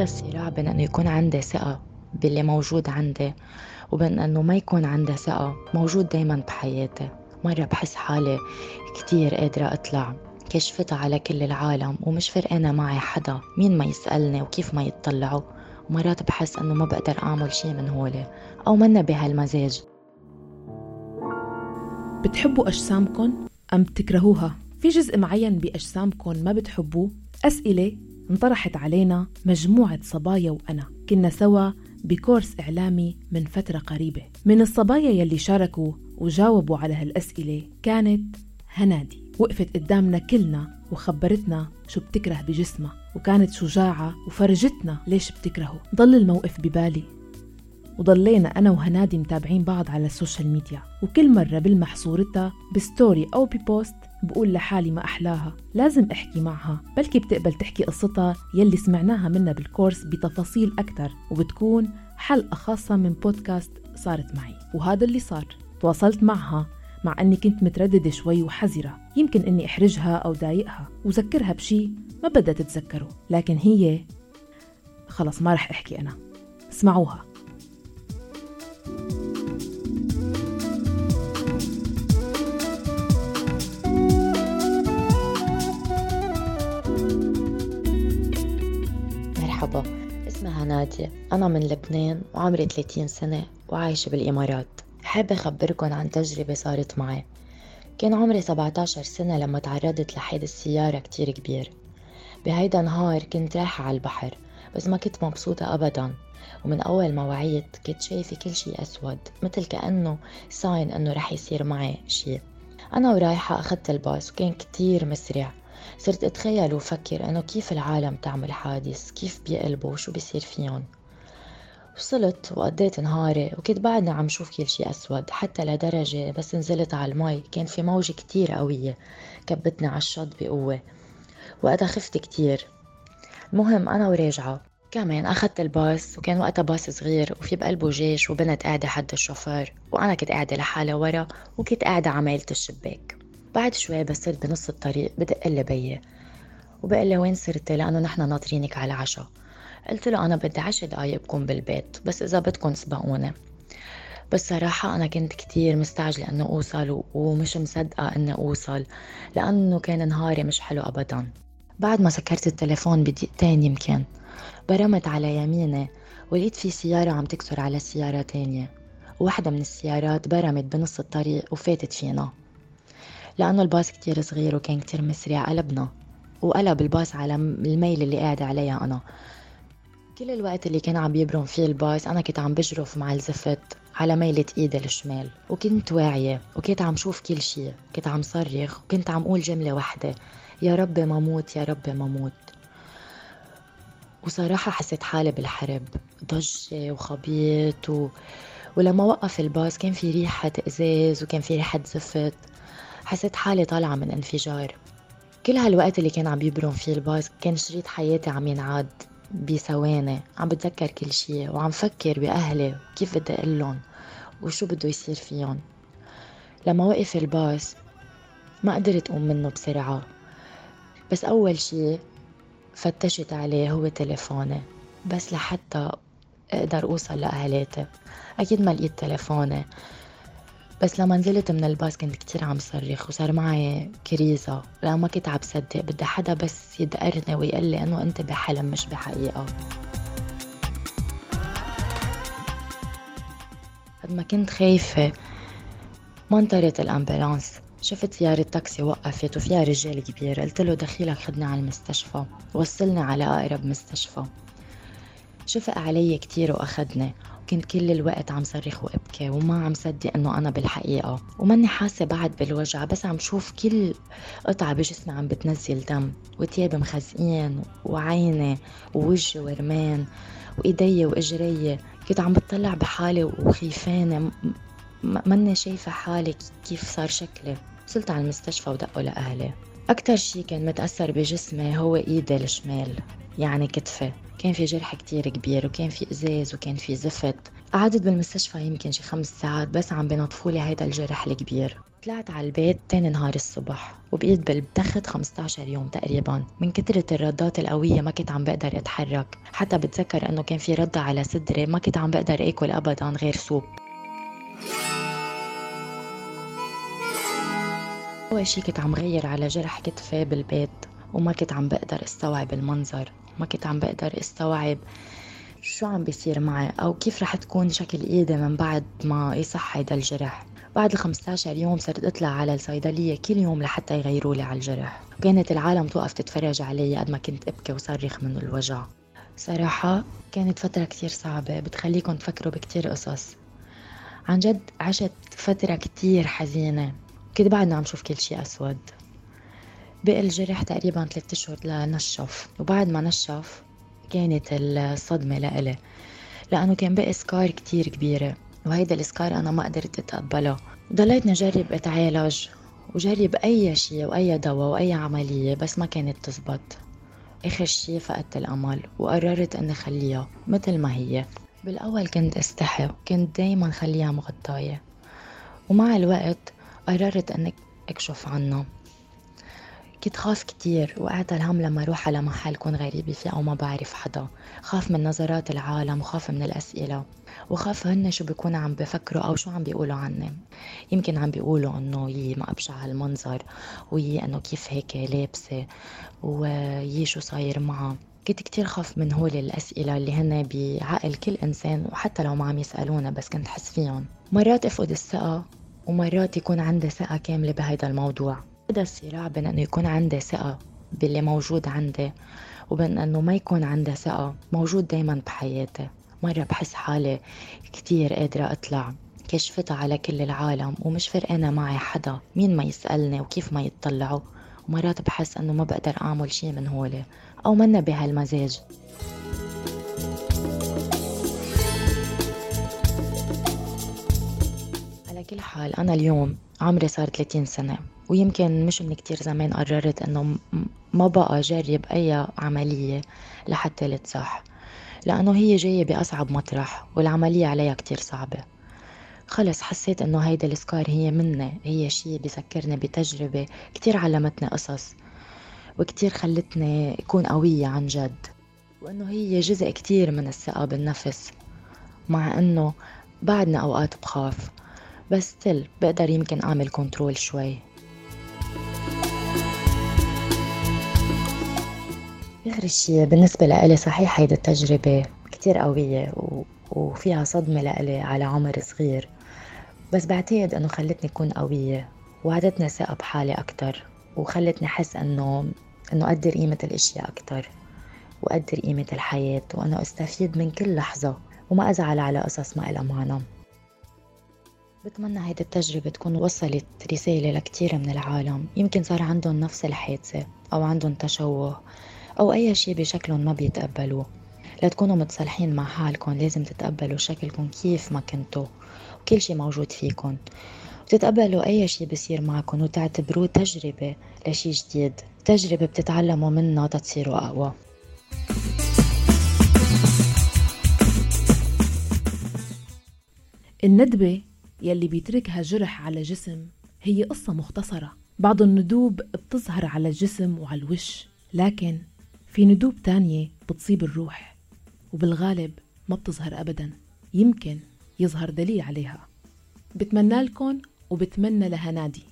هيدا الصراع بين أنه يكون عندي ثقة باللي موجود عندي وبين أنه ما يكون عندي ثقة موجود دايما بحياتي. مرة بحس حالي كتير قادرة أطلع كشفتها على كل العالم ومش فرقانة معي حدا مين ما يسألني وكيف ما يتطلعوا ومرات بحس أنه ما بقدر أعمل شي من هولي أو منا بهالمزاج. بتحبوا اجسامكم أم بتكرهوها؟ في جزء معين باجسامكم ما بتحبوه؟ أسئلة انطرحت علينا مجموعة صبايا وأنا. كنا سوا ب course إعلامي من فترة قريبة. من الصبايا يلي شاركوا وجاوبوا على هالأسئلة كانت هنادي. وقفت قدامنا كلنا وخبرتنا شو بتكره بجسمها. وكانت شجاعة وفرجتنا ليش بتكرهه. ضل الموقف ببالي. وضلينا أنا وهنادي متابعين بعض على ال social media. وكل مرة بلمح صورتها ب story أو ب post بقول لحالي ما أحلاها لازم أحكي معها بلكي بتقبل تحكي قصتها يلي سمعناها منا بالكورس بتفاصيل أكثر وبتكون حلقة خاصة من بودكاست صارت معي وهذا اللي صار. تواصلت معها مع أني كنت مترددة شوي وحذرة يمكن أني أحرجها أو ضايقها وذكرها بشي ما بدها تتذكره لكن هي خلص ما رح أحكي أنا. اسمعوها. مرحبا اسمها نادية. أنا من لبنان وعمري 30 سنة وعايشة بالإمارات. حابة أخبركن عن تجربة صارت معي. كان عمري 17 سنة لما تعرضت لحادث سيارة كتير كبير. بهيدا نهار كنت رايحة على البحر بس ما كنت مبسوطة أبدا. ومن أول ما وعيت كنت شايفة كل شي أسود مثل كأنه ساين أنه رح يصير معي شي أنا ورايحة أخدت الباص وكان كتير مسرع. صرت أتخيل وفكر إنه كيف العالم تعمل حادث كيف بيقلبوا وشو بيصير فيهم. وصلت وقضيت نهاري وكنت بعدني عم شوف كل شي أسود حتى لدرجة بس نزلت على المي كان في موجة كتير قوية كبتني على الشط بقوة وقتها خفت كتير. المهم أنا وراجعة كمان أخدت الباص وكان وقتها باص صغير وفي بقلبه جيش وبنت قاعدة حد الشوفير وأنا كنت قاعدة لحالي ورا وكنت قاعدة عمايلة الشباك. بعد شوي صرت بنص الطريق بدق لي بيي وبقول لي وين صرتي لأنه نحن ناطرينك على العشاء قلت له أنا بدي عشر دقايق بكون بالبيت بس إذا بدكم سبقوني بس صراحة أنا كنت كتير مستعجلة إنه أوصل ومش مصدقة إني أوصل لأنه كان نهاري مش حلو أبدا. بعد ما سكرت التليفون بدقيقتين يمكن برمت على يميني ولقيت في سيارة عم تكسر على سيارة تانية. وواحدة من السيارات برمت بنص الطريق وفاتت فينا. لأنه الباص كتير صغير وكان كتير مسرع قلبنا وقلب الباص على الميل اللي قاعدة عليها أنا. كل الوقت اللي كان عم يبرم فيه الباص أنا كنت عم بجرف مع الزفت على ميلة إيدي الشمال وكنت واعية وكنت عم شوف كل شي. كنت عم صرخ وكنت عم قول جملة واحدة يا رب ما موت يا رب ما موت. وصراحة حسيت حالي بالحرب ضجة وخبيط و... ولما وقف الباص كان في ريحة إزاز وكان في ريحة زفت. حسيت حالي طالعة من انفجار. كل هالوقت اللي كان عم يبرم فيه الباص كان شريط حياتي عم ينعاد بثواني. عم بتذكر كل شي وعم فكر بأهلي وكيف بدي أقلن وشو بده يصير فيهم. لما وقف الباص ما قدرت أقوم منه بسرعة. بس أول شي فتشت عليه هو تليفوني. بس لحتى أقدر أوصل لأهلاتي. أكيد ما لقيت تليفوني. بس لما نزلت من الباص كنت كتير عم صرخ وصار معي كريزة. لأ ما كنت عم بصدق بدي حدا بس يدقرني ويقول لي إنه أنت بحلم مش بحقيقة. قد ما كنت خايفة ما انطرت الأمبولانس. شفت سيارة تاكسي وقفت وفيها رجال كبير. قلت له دخيلك خدني على المستشفى. وصلني على أقرب مستشفى. شفق علي كتير وأخدني كنت كل الوقت عم صرخ وأبكي وما عم صدق إنه أنا بالحقيقة. وماني حاسة بعد بالوجع بس عم شوف كل قطعة بجسمي عم بتنزل دم وتيابي مخزقين وعيني ووجهي ورمان وإيدي وإجري. كنت عم بتطلع بحالي وخيفانة ماني شايفة حالي كيف صار شكلي. وصلت على المستشفى ودقوا لأهلي. أكتر شي كان متأثر بجسمي هو إيدي الشمال يعني كتفي. كان في جرح كتير كبير وكان في إزاز وكان في زفت. قعدت بالمستشفى يمكن شي خمس ساعات بس عم بنطفولي هيدا الجرح الكبير. طلعت على البيت تاني نهار الصبح وبقيت بالتخت 15 يوم تقريبا. من كترة الردات القوية ما كنت عم بقدر أتحرك. حتى بتذكر إنه كان في ردة على صدري ما كنت عم بقدر آكل ابدا غير سوب. أول شي كنت عم غير على جرح كتفي بالبيت. وما كنت عم بقدر استوعب المنظر ما كنت عم بقدر استوعب شو عم بيصير معي أو كيف رح تكون شكل إيدي من بعد ما يصح هيدا الجرح. بعد ال 15 يوم صرت اطلع على الصيدلية كل يوم لحتى يغيروا لي على الجرح. وكانت العالم توقف تتفرج علي قد ما كنت أبكي وصرخ من الوجع. صراحة كانت فترة كتير صعبة بتخليكم تفكروا بكتير قصص. عن جد عشت فترة كتير حزينة. كنت بعدنا عم شوف كل شي أسود. بقي الجرح تقريبا ثلاثة أشهر لنشف. وبعد ما نشف كانت الصدمة لإلي لأنه كان بقي سكار كتير كبيرة وهيدا السكار أنا ما قدرت أتقبله. ضليتني أجرب أتعالج وجرب أي شيء وأي دواء وأي عملية بس ما كانت تزبط. آخر شي فقدت الأمل وقررت أني خليها مثل ما هي. بالأول كنت أستحي وكنت دايما خليها مغطاية. ومع الوقت قررت أني أكشف عنها. كنت خاف كتير وقعت الهم لما أروح على محل كون غريبة فيه أو ما بعرف حدا. خاف من نظرات العالم وخاف من الأسئلة. وخاف هن شو بيكونوا عم بفكروا أو شو عم بيقولوا عني. يمكن عم بيقولوا إنه يي ما أبشع هالمنظر ويي إنه كيف هيك لابسة ويي شو صاير معها كنت كتير خاف من هول الأسئلة اللي هن بعقل كل إنسان وحتى لو ما عم يسألونا بس كنت حس فيهم. مرات أفقد الثقة ومرات يكون عندي ثقة كاملة بهيدا الموضوع. هذا الصراع بين أنه يكون عندي ثقة باللي موجود عندي وبين أنه ما يكون عندي ثقة موجود دايما بحياتي مرة بحس حالي كتير قادرة أطلع كشفتها على كل العالم ومش فرقانة معي حدا مين ما يسألني وكيف ما يتطلعوا ومرات بحس أنه ما بقدر أعمل شي من هولي أو منا بهالمزاج. على كل حال أنا اليوم عمري صار 30 سنة ويمكن مش من كتير زمان قررت إنه ما بقى جرب أي عملية لحتى لتصح لأنه هي جاية بأصعب مطرح والعملية عليها كتير صعبة. خلص حسيت إنه هيدا السكار هي مني هي شي بذكرني بتجربة كتير علمتني قصص وكتير خلتني اكون قوية عن جد. وإنه هي جزء كتير من الثقة بالنفس مع إنه بعدنا أوقات بخاف. بس تل بقدر يمكن أعمل كنترول شوي. آخر شي بالنسبة لإلي صحيح هيدي التجربة كتير قوية و... وفيها صدمة لإلي على عمر صغير. بس بعتقد إنه خلتني أكون قوية وعدتني ثقة بحالي أكتر وخلتني أحس إنه إنه أقدر قيمة الأشياء أكتر وأقدر قيمة الحياة وأنا أستفيد من كل لحظة وما أزعل على قصص ما إلها معنى. بتمنى هيدي التجربة تكون وصلت رسالة لكتير من العالم. يمكن صار عندهم نفس الحادثة أو عندهم تشوه أو أي شي بشكلهم ما بيتقبلوه. لتكونوا متصالحين مع حالكم لازم تتقبلوا شكلكم كيف ما كنتوا وكل شي موجود فيكم. وتتقبلوا أي شي بصير معكم وتعتبروه تجربة لشي جديد. تجربة بتتعلموا منها تتصيروا أقوى. الندبة يلي بيتركها جرح على جسم هي قصة مختصرة. بعض الندوب بتظهر على الجسم وعلى الوش لكن في ندوب تانية بتصيب الروح وبالغالب ما بتظهر أبدا. يمكن يظهر دليل عليها. بتمنى لكم وبتمنى لها نادي.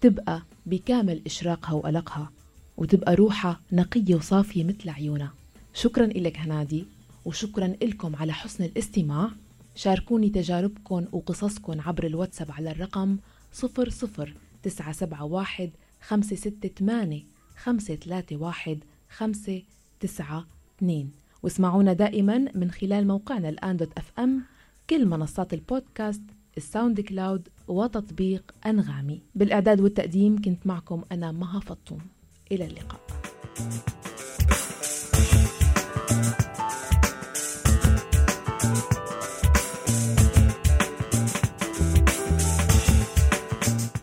تبقى بكامل إشراقها وقلقها وتبقى روحها نقية وصافية مثل عيونها. شكرا لك هنادي وشكرا لكم على حسن الاستماع. شاركوني تجاربكم وقصصكم عبر الواتساب على الرقم 00971 568 531 خمسة تسعة اثنين واسمعونا دائما من خلال موقعنا الآن dot FM كل منصات البودكاست ال SoundCloud وتطبيق أنغامي. بالإعداد والتقديم كنت معكم أنا مها فطوم. إلى اللقاء.